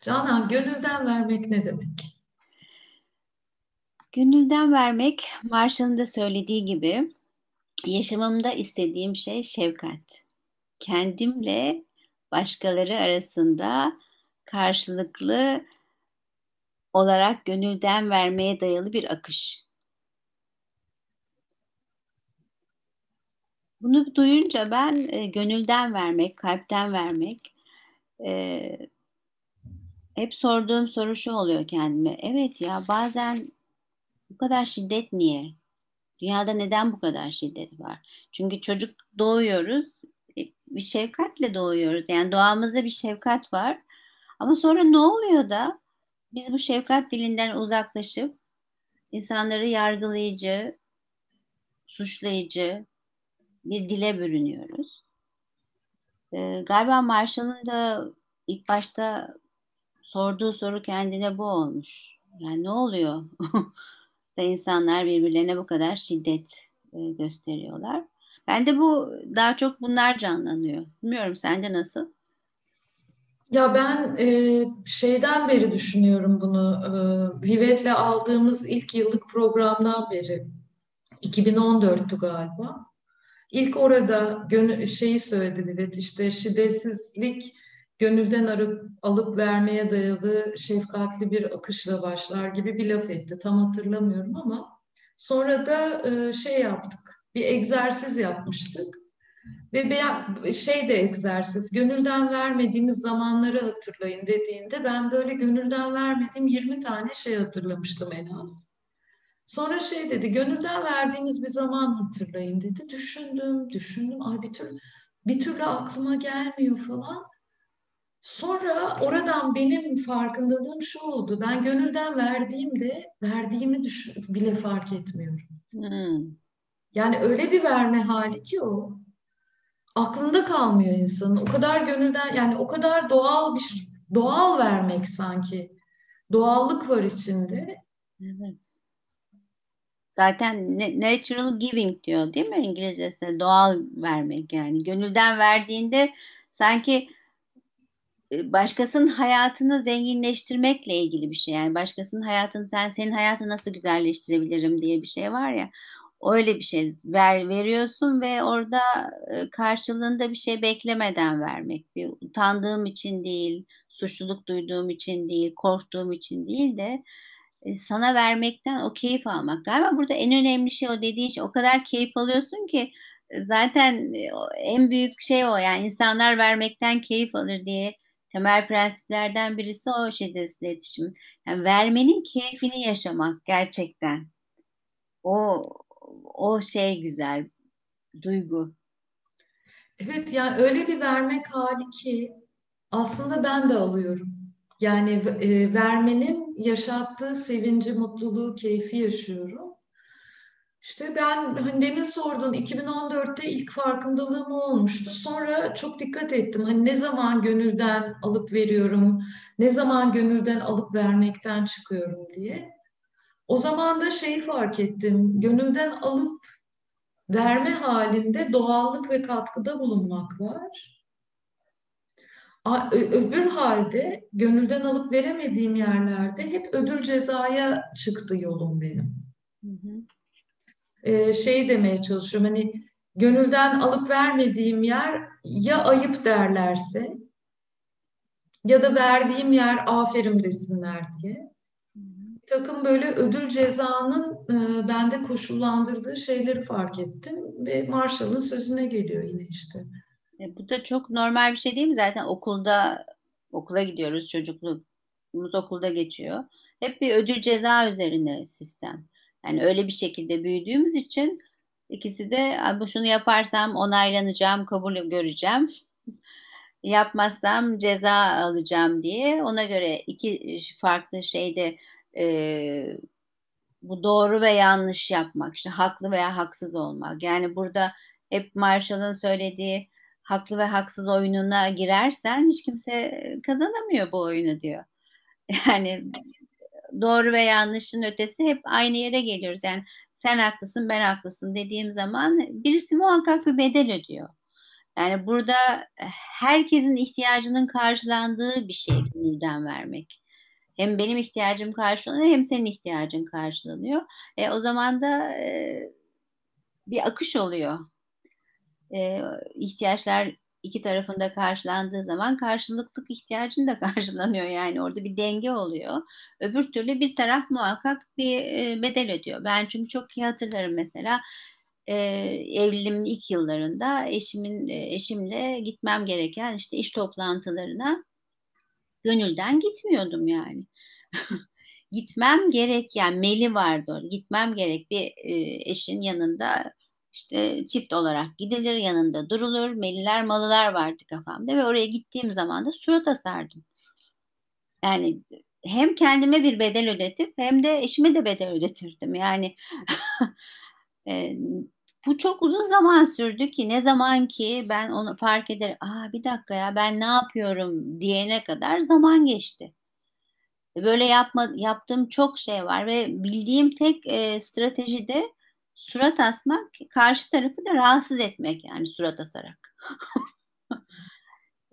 Canan, gönülden vermek ne demek? Gönülden vermek, Marshall'ın da söylediği gibi, yaşamımda istediğim şey şefkat. Kendimle başkaları arasında karşılıklı olarak gönülden vermeye dayalı bir akış. Bunu duyunca ben e, gönülden vermek, kalpten vermek, e, hep sorduğum soru şu oluyor kendime. Evet ya bazen bu kadar şiddet niye? Dünyada neden bu kadar şiddet var? Çünkü çocuk doğuyoruz, e, bir şefkatle doğuyoruz. Yani doğamızda bir şefkat var. Ama sonra ne oluyor da biz bu şefkat dilinden uzaklaşıp insanları yargılayıcı, suçlayıcı bir dile bürünüyoruz. Ee, galiba Marshall'ın da ilk başta sorduğu soru kendine bu olmuş. Yani ne oluyor da insanlar birbirlerine bu kadar şiddet e, gösteriyorlar. Ben de bu daha çok bunlar canlanıyor. Bilmiyorum sende nasıl? Ya ben e, şeyden beri düşünüyorum bunu. E, Vivet'le aldığımız ilk yıllık programdan beri. 2014'tü galiba. İlk orada şeyi söyledi Vivet işte şiddetsizlik gönülden arıp, alıp vermeye dayalı şefkatli bir akışla başlar gibi bir laf etti. Tam hatırlamıyorum ama sonra da e, şey yaptık. Bir egzersiz yapmıştık. Ve ben, şey de egzersiz, gönülden vermediğiniz zamanları hatırlayın dediğinde ben böyle gönülden vermediğim 20 tane şey hatırlamıştım en az. Sonra şey dedi, gönülden verdiğiniz bir zaman hatırlayın dedi. Düşündüm, düşündüm, ay bir türlü, bir türlü aklıma gelmiyor falan. Sonra oradan benim farkındalığım şu oldu. Ben gönülden verdiğimde verdiğimi bile fark etmiyorum. Hmm. Yani öyle bir verme hali ki o. Aklında kalmıyor insanın. O kadar gönülden yani o kadar doğal bir doğal vermek sanki. Doğallık var içinde. Evet. Zaten natural giving diyor değil mi İngilizcesi? Doğal vermek yani. Gönülden verdiğinde sanki başkasının hayatını zenginleştirmekle ilgili bir şey. Yani başkasının hayatını sen senin hayatını nasıl güzelleştirebilirim diye bir şey var ya. Öyle bir şey ver, veriyorsun ve orada karşılığında bir şey beklemeden vermek. Bir utandığım için değil, suçluluk duyduğum için değil, korktuğum için değil de sana vermekten o keyif almak. Galiba burada en önemli şey o dediğin şey. O kadar keyif alıyorsun ki zaten en büyük şey o yani insanlar vermekten keyif alır diye temel prensiplerden birisi o şiddetsiz iletişim. Yani vermenin keyfini yaşamak gerçekten. O o şey güzel duygu. Evet yani öyle bir vermek hali ki aslında ben de alıyorum. Yani e, vermenin yaşattığı sevinci, mutluluğu, keyfi yaşıyorum. İşte ben hani demin sordun 2014'te ilk farkındalığım olmuştu. Sonra çok dikkat ettim. Hani ne zaman gönülden alıp veriyorum, ne zaman gönülden alıp vermekten çıkıyorum diye. O zaman da şeyi fark ettim. Gönülden alıp verme halinde doğallık ve katkıda bulunmak var. Öbür halde gönülden alıp veremediğim yerlerde hep ödül cezaya çıktı yolum benim. Hı hı e, şey demeye çalışıyorum. Hani gönülden alıp vermediğim yer ya ayıp derlerse ya da verdiğim yer aferin desinler diye. Bir takım böyle ödül cezanın e, bende koşullandırdığı şeyleri fark ettim ve Marshall'ın sözüne geliyor yine işte. E, bu da çok normal bir şey değil mi? Zaten okulda okula gidiyoruz çocukluğumuz okulda geçiyor. Hep bir ödül ceza üzerine sistem. Yani öyle bir şekilde büyüdüğümüz için ikisi de bu şunu yaparsam onaylanacağım, kabul göreceğim. Yapmazsam ceza alacağım diye ona göre iki farklı şeyde e, bu doğru ve yanlış yapmak, işte haklı veya haksız olmak. Yani burada hep Marshall'ın söylediği haklı ve haksız oyununa girersen hiç kimse kazanamıyor bu oyunu diyor. Yani doğru ve yanlışın ötesi hep aynı yere geliyoruz. Yani sen haklısın ben haklısın dediğim zaman birisi muhakkak bir bedel ödüyor. Yani burada herkesin ihtiyacının karşılandığı bir şey gönülden vermek. Hem benim ihtiyacım karşılanıyor hem senin ihtiyacın karşılanıyor. E, o zaman da e, bir akış oluyor. E, ihtiyaçlar iki tarafında karşılandığı zaman karşılıklık ihtiyacın da karşılanıyor yani orada bir denge oluyor. Öbür türlü bir taraf muhakkak bir e, bedel ödüyor. Ben çünkü çok iyi hatırlarım mesela e, evliliğimin ilk yıllarında eşimin e, eşimle gitmem gereken işte iş toplantılarına gönülden gitmiyordum yani. gitmem gerek yani meli vardı gitmem gerek bir e, eşin yanında işte çift olarak gidilir yanında durulur meliler malılar vardı kafamda ve oraya gittiğim zaman da surat asardım. Yani hem kendime bir bedel ödetip hem de eşime de bedel ödetirdim. Yani e, bu çok uzun zaman sürdü ki ne zaman ki ben onu fark eder, aa bir dakika ya ben ne yapıyorum diyene kadar zaman geçti. Böyle yapma, yaptığım çok şey var ve bildiğim tek e, strateji de surat asmak, karşı tarafı da rahatsız etmek yani surat asarak.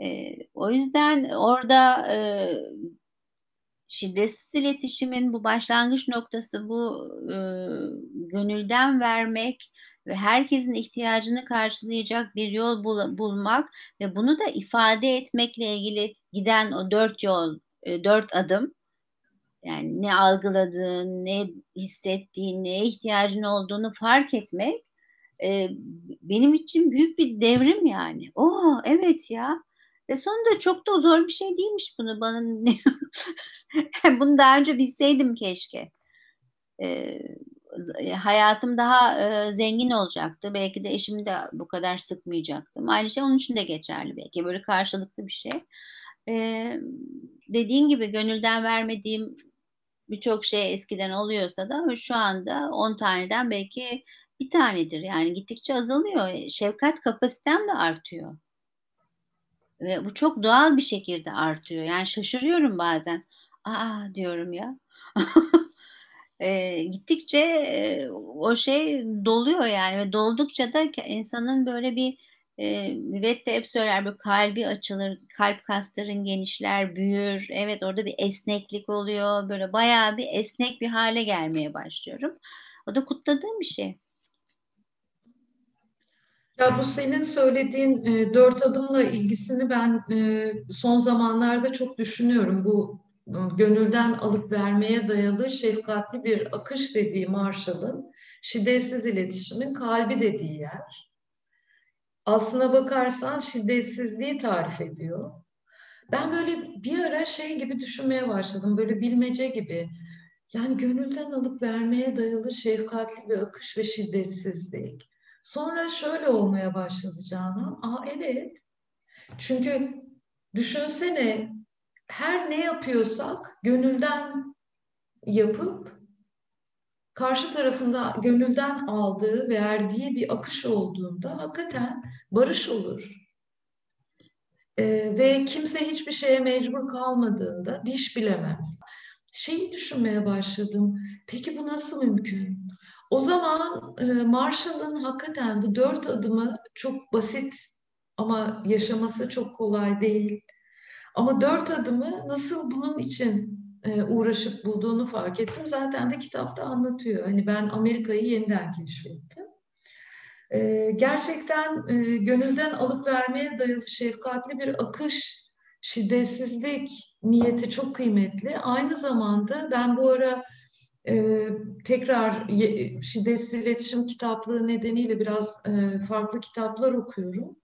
e, o yüzden orada e, şiddetsiz iletişimin bu başlangıç noktası bu e, gönülden vermek ve herkesin ihtiyacını karşılayacak bir yol bul bulmak ve bunu da ifade etmekle ilgili giden o dört yol, e, dört adım yani ne algıladığın, ne hissettiğin, neye ihtiyacın olduğunu fark etmek e, benim için büyük bir devrim yani. Oh evet ya. Ve sonunda çok da zor bir şey değilmiş bunu bana. bunu daha önce bilseydim keşke. E, hayatım daha e, zengin olacaktı. Belki de eşimi de bu kadar sıkmayacaktım. Aynı şey onun için de geçerli belki. Böyle karşılıklı bir şey. E, dediğin gibi gönülden vermediğim birçok şey eskiden oluyorsa da şu anda 10 taneden belki bir tanedir. Yani gittikçe azalıyor. Şefkat kapasitem de artıyor. Ve bu çok doğal bir şekilde artıyor. Yani şaşırıyorum bazen. Aa diyorum ya. e, gittikçe e, o şey doluyor yani ve doldukça da insanın böyle bir e, Müvet de hep söyler böyle kalbi açılır, kalp kasların genişler, büyür. Evet orada bir esneklik oluyor. Böyle bayağı bir esnek bir hale gelmeye başlıyorum. O da kutladığım bir şey. Ya bu senin söylediğin e, dört adımla ilgisini ben e, son zamanlarda çok düşünüyorum. Bu gönülden alıp vermeye dayalı şefkatli bir akış dediği Marshall'ın şiddetsiz iletişimin kalbi dediği yer. Aslına bakarsan şiddetsizliği tarif ediyor. Ben böyle bir ara şey gibi düşünmeye başladım. Böyle bilmece gibi. Yani gönülden alıp vermeye dayalı şefkatli bir akış ve şiddetsizlik. Sonra şöyle olmaya başladı Canan. Aa evet. Çünkü düşünsene her ne yapıyorsak gönülden yapıp karşı tarafında gönülden aldığı, verdiği bir akış olduğunda hakikaten barış olur. Ee, ve kimse hiçbir şeye mecbur kalmadığında diş bilemez. Şeyi düşünmeye başladım. Peki bu nasıl mümkün? O zaman e, Marshall'ın hakikaten bu dört adımı çok basit ama yaşaması çok kolay değil. Ama dört adımı nasıl bunun için e, uğraşıp bulduğunu fark ettim. Zaten de kitapta anlatıyor. Hani ben Amerika'yı yeniden keşfettim. E, gerçekten e, gönülden alıp vermeye dayalı şefkatli bir akış, şiddetsizlik niyeti çok kıymetli. Aynı zamanda ben bu ara ee, tekrar şiddetsiz iletişim kitaplığı nedeniyle biraz e, farklı kitaplar okuyorum.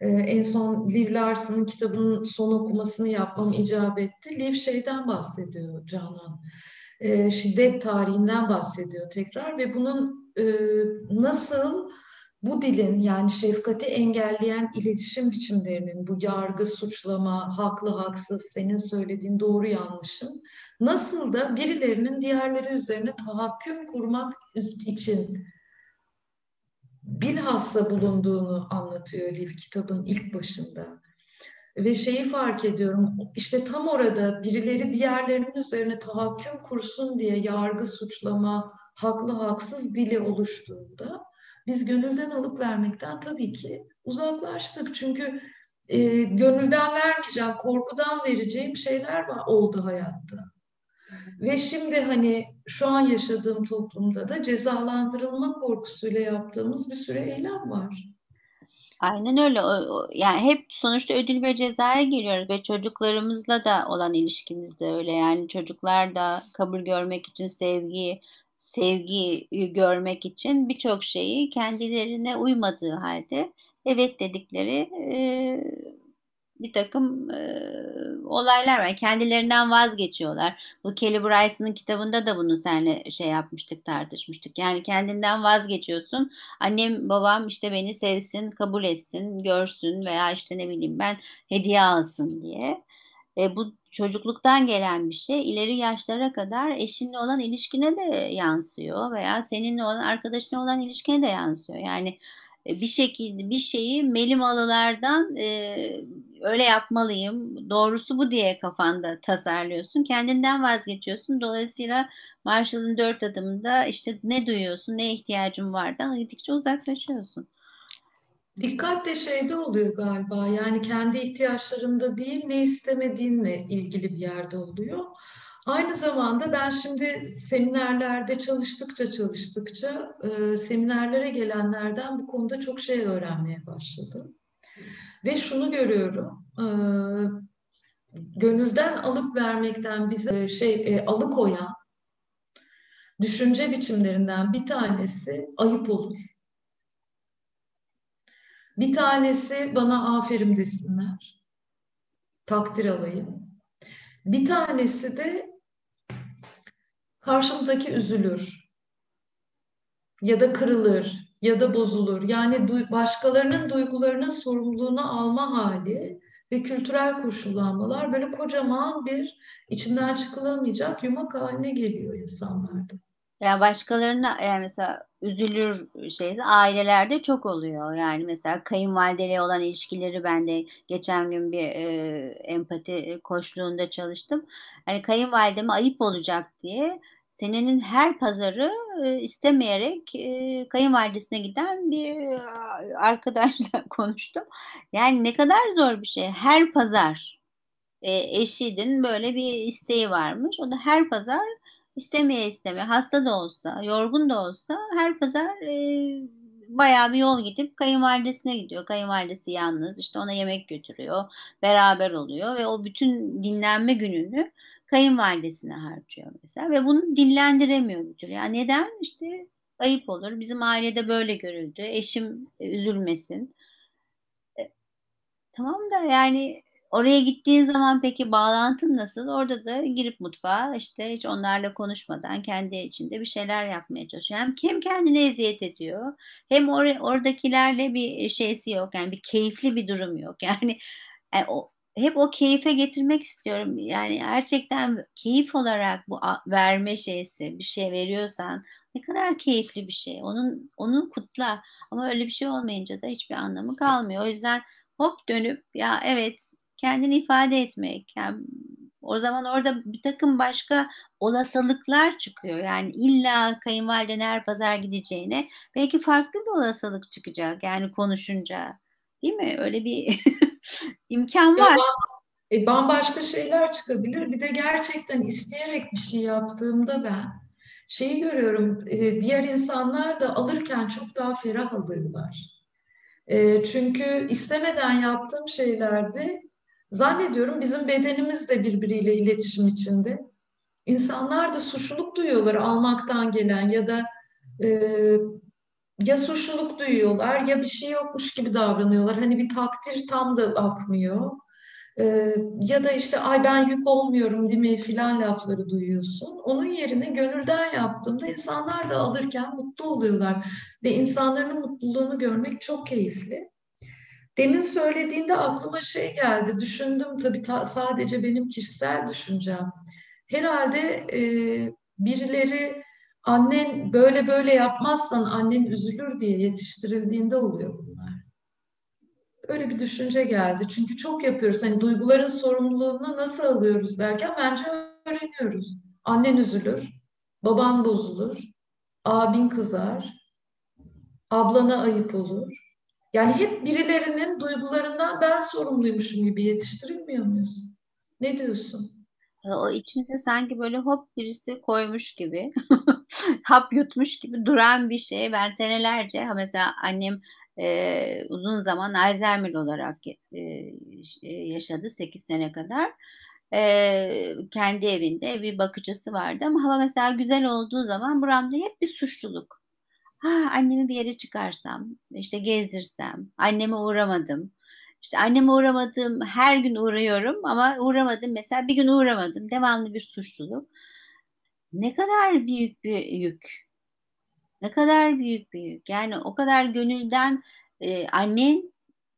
Ee, en son Liv Larson'ın kitabının son okumasını yapmam icap etti. Liv şeyden bahsediyor Canan. Ee, şiddet tarihinden bahsediyor tekrar ve bunun e, nasıl bu dilin yani şefkati engelleyen iletişim biçimlerinin bu yargı, suçlama, haklı, haksız, senin söylediğin doğru yanlışın nasıl da birilerinin diğerleri üzerine tahakküm kurmak için bilhassa bulunduğunu anlatıyor Liv kitabın ilk başında. Ve şeyi fark ediyorum, işte tam orada birileri diğerlerinin üzerine tahakküm kursun diye yargı, suçlama, haklı, haksız dili oluştuğunda biz gönülden alıp vermekten tabii ki uzaklaştık. Çünkü e, gönülden vermeyeceğim, korkudan vereceğim şeyler oldu hayatta. Ve şimdi hani şu an yaşadığım toplumda da cezalandırılma korkusuyla yaptığımız bir sürü eylem var. Aynen öyle. yani hep sonuçta ödül ve cezaya giriyoruz ve çocuklarımızla da olan ilişkimiz de öyle. Yani çocuklar da kabul görmek için sevgi, sevgi görmek için birçok şeyi kendilerine uymadığı halde evet dedikleri e, bir takım e, olaylar var. Kendilerinden vazgeçiyorlar. Bu Kelly Bryson'ın kitabında da bunu seninle şey yapmıştık, tartışmıştık. Yani kendinden vazgeçiyorsun. Annem, babam işte beni sevsin, kabul etsin, görsün veya işte ne bileyim ben hediye alsın diye. E, bu çocukluktan gelen bir şey ileri yaşlara kadar eşinle olan ilişkine de yansıyor veya seninle olan arkadaşına olan ilişkine de yansıyor. Yani bir şekilde bir şeyi melimalılardan e, öyle yapmalıyım, doğrusu bu diye kafanda tasarlıyorsun. Kendinden vazgeçiyorsun. Dolayısıyla Marshall'ın dört adımında işte ne duyuyorsun, ne ihtiyacın vardan gittikçe uzaklaşıyorsun. Dikkat de şeyde oluyor galiba. Yani kendi ihtiyaçlarında değil, ne istemediğinle ilgili bir yerde oluyor. Aynı zamanda ben şimdi seminerlerde çalıştıkça çalıştıkça e, seminerlere gelenlerden bu konuda çok şey öğrenmeye başladım. Ve şunu görüyorum, e, gönülden alıp vermekten bize şey e, alıkoyan düşünce biçimlerinden bir tanesi ayıp olur. Bir tanesi bana aferin desinler, takdir alayım. Bir tanesi de karşımdaki üzülür ya da kırılır ya da bozulur. Yani başkalarının duygularının sorumluluğunu alma hali ve kültürel koşullanmalar böyle kocaman bir içinden çıkılamayacak yumak haline geliyor insanlarda. Yani başkalarına yani mesela üzülür şey ailelerde çok oluyor. Yani mesela kayınvalideyle olan ilişkileri ben de geçen gün bir e, empati koşluğunda çalıştım. Hani kayınvalideme ayıp olacak diye senenin her pazarı e, istemeyerek e, kayınvalidesine giden bir e, arkadaşla konuştum. Yani ne kadar zor bir şey. Her pazar eşidin böyle bir isteği varmış. O da her pazar istemeye istemeye hasta da olsa, yorgun da olsa her pazar bayağı bir yol gidip kayınvalidesine gidiyor. Kayınvalidesi yalnız işte ona yemek götürüyor. Beraber oluyor ve o bütün dinlenme gününü kayınvalidesine harcıyor mesela ve bunu dillendiremiyor bir türlü. Yani neden? İşte ayıp olur. Bizim ailede böyle görüldü. Eşim üzülmesin. E, tamam da yani oraya gittiğin zaman peki bağlantın nasıl? Orada da girip mutfağa işte hiç onlarla konuşmadan kendi içinde bir şeyler yapmaya çalışıyor. Hem, hem kendine eziyet ediyor hem or oradakilerle bir şeysi yok. Yani bir keyifli bir durum yok. Yani, yani o, hep o keyfe getirmek istiyorum. Yani gerçekten keyif olarak bu verme şeysi bir şey veriyorsan ne kadar keyifli bir şey. Onun onu kutla. Ama öyle bir şey olmayınca da hiçbir anlamı kalmıyor. O yüzden hop dönüp ya evet kendini ifade etmek. Yani o zaman orada bir takım başka olasılıklar çıkıyor. Yani illa kayınvaliden her pazar gideceğine belki farklı bir olasılık çıkacak. Yani konuşunca. Değil mi? Öyle bir imkan var. E, bambaşka şeyler çıkabilir. Bir de gerçekten isteyerek bir şey yaptığımda ben şeyi görüyorum. E, diğer insanlar da alırken çok daha ferah alıyorlar. E, çünkü istemeden yaptığım şeylerde zannediyorum bizim bedenimiz de birbiriyle iletişim içinde. İnsanlar da suçluluk duyuyorlar almaktan gelen ya da ya suçluluk duyuyorlar ya bir şey yokmuş gibi davranıyorlar. Hani bir takdir tam da akmıyor. Ee, ya da işte ay ben yük olmuyorum değil mi filan lafları duyuyorsun. Onun yerine gönülden yaptığımda insanlar da alırken mutlu oluyorlar. Ve insanların mutluluğunu görmek çok keyifli. Demin söylediğinde aklıma şey geldi. Düşündüm tabii ta, sadece benim kişisel düşüncem. Herhalde e, birileri annen böyle böyle yapmazsan annen üzülür diye yetiştirildiğinde oluyor bunlar. Öyle bir düşünce geldi. Çünkü çok yapıyoruz. Hani duyguların sorumluluğunu nasıl alıyoruz derken bence öğreniyoruz. Annen üzülür, baban bozulur, abin kızar, ablana ayıp olur, Yani hep birilerinin duygularından ben sorumluymuşum gibi yetiştirilmiyor muyuz? Ne diyorsun? O içinize sanki böyle hop birisi koymuş gibi, hap yutmuş gibi duran bir şey. Ben senelerce mesela annem e, uzun zaman Alzheimer olarak e, yaşadı 8 sene kadar. E, kendi evinde bir bakıcısı vardı ama hava mesela güzel olduğu zaman buramda hep bir suçluluk. Ha, annemi bir yere çıkarsam, işte gezdirsem, anneme uğramadım. İşte anneme uğramadım, her gün uğruyorum ama uğramadım. Mesela bir gün uğramadım. Devamlı bir suçluluk. Ne kadar büyük bir yük. Ne kadar büyük bir yük. Yani o kadar gönülden e, annen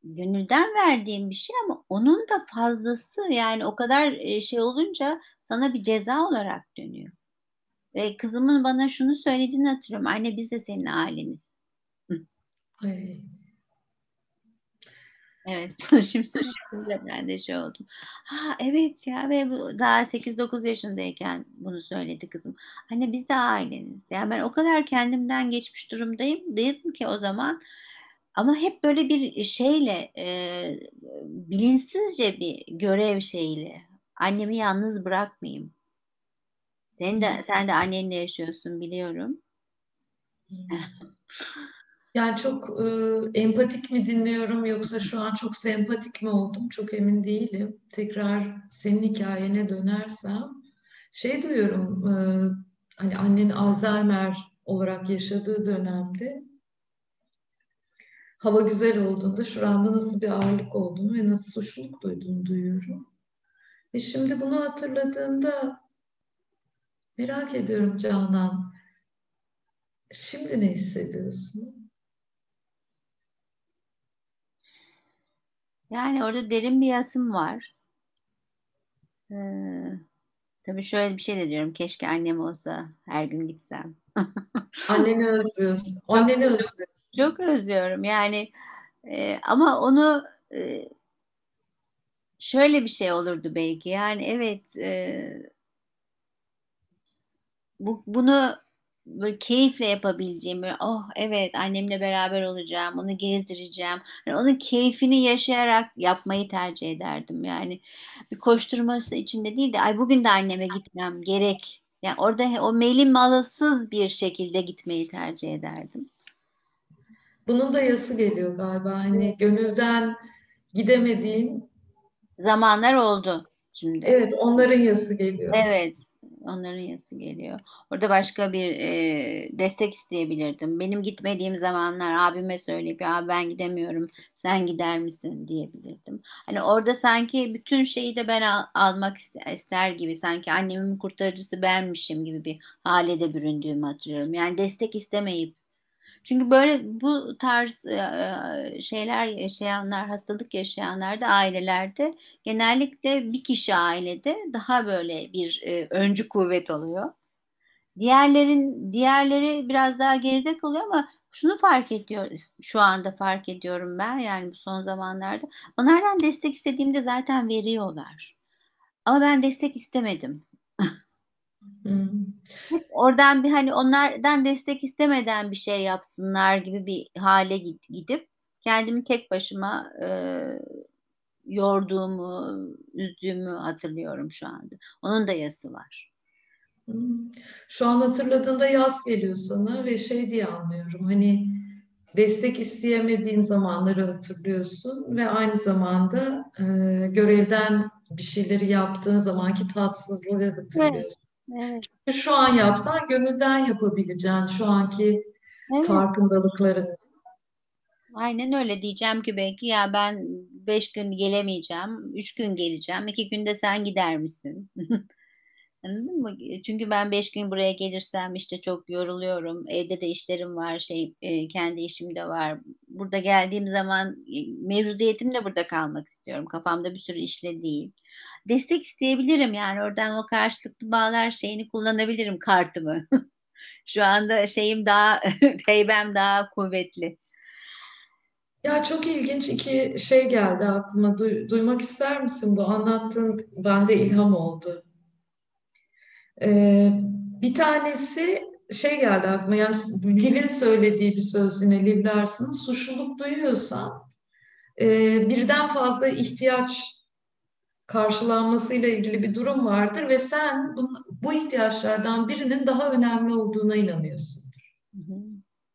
gönülden verdiğin bir şey ama onun da fazlası yani o kadar e, şey olunca sana bir ceza olarak dönüyor. Ve kızımın bana şunu söylediğini hatırlıyorum. Anne biz de senin aileniz. Evet. Şimdi şimdi ben de şey oldum. Ha evet ya ve bu daha 8-9 yaşındayken bunu söyledi kızım. Anne biz de aileniz. Yani ben o kadar kendimden geçmiş durumdayım. Değildim ki o zaman. Ama hep böyle bir şeyle e, bilinçsizce bir görev şeyiyle annemi yalnız bırakmayayım. Sen de sen de annenle yaşıyorsun biliyorum. Yani çok e, empatik mi dinliyorum yoksa şu an çok sempatik mi oldum çok emin değilim. Tekrar senin hikayene dönersem şey duyuyorum e, hani annen Alzheimer olarak yaşadığı dönemde hava güzel olduğunda şuranda nasıl bir ağırlık olduğunu ve nasıl suçluluk duyduğunu duyuyorum. Ve şimdi bunu hatırladığında merak ediyorum Canan. Şimdi ne hissediyorsun? Yani orada derin bir yasım var. Ee, tabii şöyle bir şey de diyorum. Keşke annem olsa her gün gitsem. Anneni özlüyorsun. Anneni özlüyorsun. Çok özlüyorum yani e, ama onu e, şöyle bir şey olurdu belki yani evet e, bu, bunu böyle keyifle yapabileceğim böyle oh evet annemle beraber olacağım onu gezdireceğim yani onun keyfini yaşayarak yapmayı tercih ederdim yani bir koşturması içinde değil de ay bugün de anneme gitmem gerek yani orada o melim malısız bir şekilde gitmeyi tercih ederdim. Bunun da yası geliyor galiba. Hani gönülden gidemediğin zamanlar oldu şimdi. Evet, onların yası geliyor. Evet, onların yası geliyor. Orada başka bir e, destek isteyebilirdim. Benim gitmediğim zamanlar abime söyleyip ya ben gidemiyorum, sen gider misin diyebilirdim. Hani orada sanki bütün şeyi de ben al, almak ister gibi, sanki annemin kurtarıcısı benmişim gibi bir hale de büründüğümü hatırlıyorum. Yani destek istemeyip çünkü böyle bu tarz e, şeyler yaşayanlar, hastalık yaşayanlar da ailelerde genellikle bir kişi ailede daha böyle bir e, öncü kuvvet oluyor. Diğerlerin diğerleri biraz daha geride kalıyor ama şunu fark ediyor şu anda fark ediyorum ben yani bu son zamanlarda. Onlardan destek istediğimde zaten veriyorlar. Ama ben destek istemedim. Hmm. Oradan bir hani onlardan destek istemeden bir şey yapsınlar gibi bir hale gidip kendimi tek başıma e, yorduğumu, üzdüğümü hatırlıyorum şu anda. Onun da yası var. Hmm. Şu an hatırladığında yaz geliyor sana ve şey diye anlıyorum. Hani destek isteyemediğin zamanları hatırlıyorsun ve aynı zamanda e, görevden bir şeyleri yaptığın zamanki tatsızlığı hatırlıyorsun. Evet. Evet. Şu an yapsan gönülden yapabileceğin şu anki evet. farkındalıkları. Aynen öyle diyeceğim ki belki ya ben beş gün gelemeyeceğim, üç gün geleceğim, iki günde sen gider misin? Anladın mı? Çünkü ben beş gün buraya gelirsem işte çok yoruluyorum. Evde de işlerim var, şey kendi işim de var. Burada geldiğim zaman e, mevcudiyetim de burada kalmak istiyorum. Kafamda bir sürü işle değil. Destek isteyebilirim yani oradan o karşılıklı bağlar şeyini kullanabilirim kartımı. Şu anda şeyim daha heybem daha kuvvetli. Ya çok ilginç iki şey geldi aklıma. Du- duymak ister misin? Bu anlattığın bende ilham oldu. Ee, bir tanesi şey geldi aklıma yani Liv'in söylediği bir söz yine Liv Larson'ın suçluluk duyuyorsan e, birden fazla ihtiyaç karşılanmasıyla ilgili bir durum vardır ve sen bu, bu ihtiyaçlardan birinin daha önemli olduğuna inanıyorsun.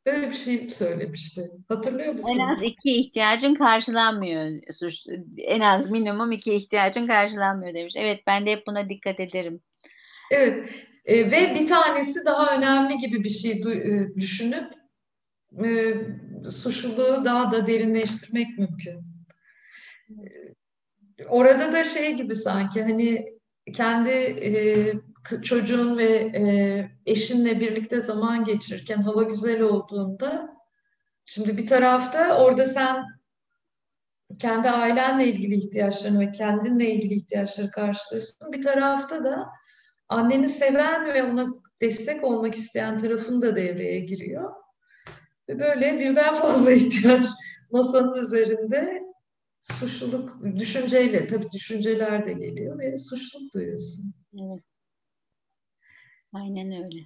Böyle bir şey söylemişti. Hatırlıyor musun? En az iki ihtiyacın karşılanmıyor. En az minimum iki ihtiyacın karşılanmıyor demiş. Evet ben de hep buna dikkat ederim. Evet e, ve bir tanesi daha önemli gibi bir şey e, düşünüp e, suçluluğu daha da derinleştirmek mümkün. Orada da şey gibi sanki hani kendi e, çocuğun ve e, eşinle birlikte zaman geçirirken hava güzel olduğunda şimdi bir tarafta orada sen kendi ailenle ilgili ihtiyaçlarını ve kendinle ilgili ihtiyaçları karşılıyorsun. Bir tarafta da anneni seven ve ona destek olmak isteyen tarafın da devreye giriyor. Ve böyle birden fazla ihtiyaç masanın üzerinde suçluluk düşünceyle tabii düşünceler de geliyor ve suçluluk duyuyorsun. Evet. Aynen öyle.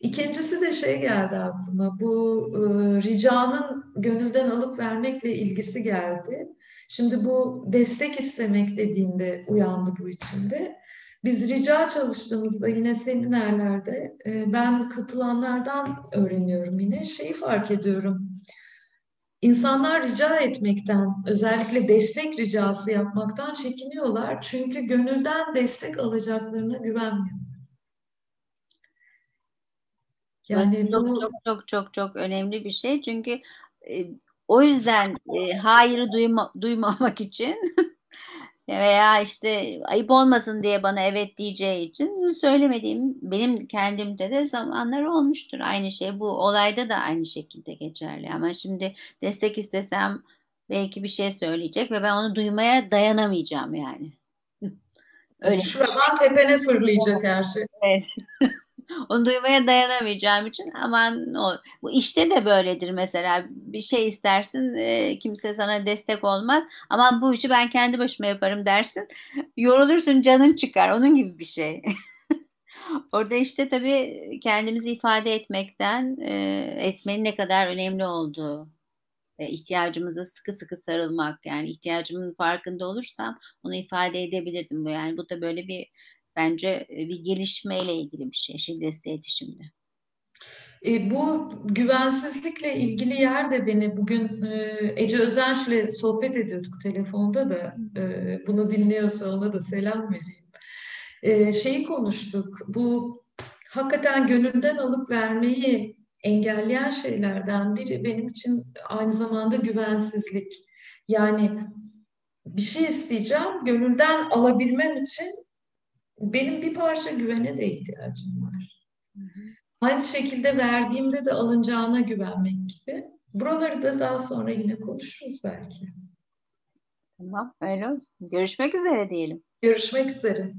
İkincisi de şey geldi aklıma. Bu e, ricanın gönülden alıp vermekle ilgisi geldi. Şimdi bu destek istemek dediğinde uyandı bu içinde. Biz rica çalıştığımızda yine seminerlerde e, ben katılanlardan öğreniyorum yine şeyi fark ediyorum. İnsanlar rica etmekten, özellikle destek ricası yapmaktan çekiniyorlar. Çünkü gönülden destek alacaklarına güvenmiyor. Yani çok, bu... çok çok çok çok önemli bir şey. Çünkü e, o yüzden e, hayırı duyma, duymamak için veya işte ayıp olmasın diye bana evet diyeceği için söylemediğim benim kendimde de zamanlar olmuştur. Aynı şey bu olayda da aynı şekilde geçerli. Ama şimdi destek istesem belki bir şey söyleyecek ve ben onu duymaya dayanamayacağım yani. Öyle. Şuradan tepene fırlayacak her şey. Evet. Onu duymaya dayanamayacağım için aman o. Bu işte de böyledir mesela. Bir şey istersin e, kimse sana destek olmaz. Aman bu işi ben kendi başıma yaparım dersin. Yorulursun canın çıkar. Onun gibi bir şey. Orada işte tabii kendimizi ifade etmekten e, etmenin ne kadar önemli olduğu e, ihtiyacımıza sıkı sıkı sarılmak yani ihtiyacımın farkında olursam onu ifade edebilirdim. Yani bu da böyle bir bence e, bir gelişmeyle ilgili bir şey şiddetli iletişimde. E, bu güvensizlikle ilgili yer de beni bugün e, Ece Özenç'le sohbet ediyorduk telefonda da e, bunu dinliyorsa ona da selam vereyim. E, şeyi konuştuk bu hakikaten gönülden alıp vermeyi engelleyen şeylerden biri benim için aynı zamanda güvensizlik. Yani bir şey isteyeceğim, gönülden alabilmem için benim bir parça güvene de ihtiyacım var. Hı hı. Aynı şekilde verdiğimde de alınacağına güvenmek gibi. Buraları da daha sonra yine konuşuruz belki. Tamam öyle olsun. Görüşmek üzere diyelim. Görüşmek üzere.